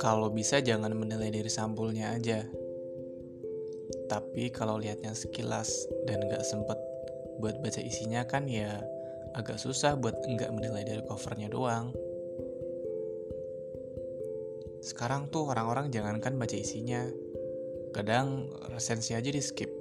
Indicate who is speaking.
Speaker 1: Kalau bisa jangan menilai dari sampulnya aja. Tapi kalau lihatnya sekilas dan nggak sempet buat baca isinya kan ya agak susah buat nggak menilai dari covernya doang. Sekarang tuh orang-orang jangankan baca isinya, kadang resensi aja di skip.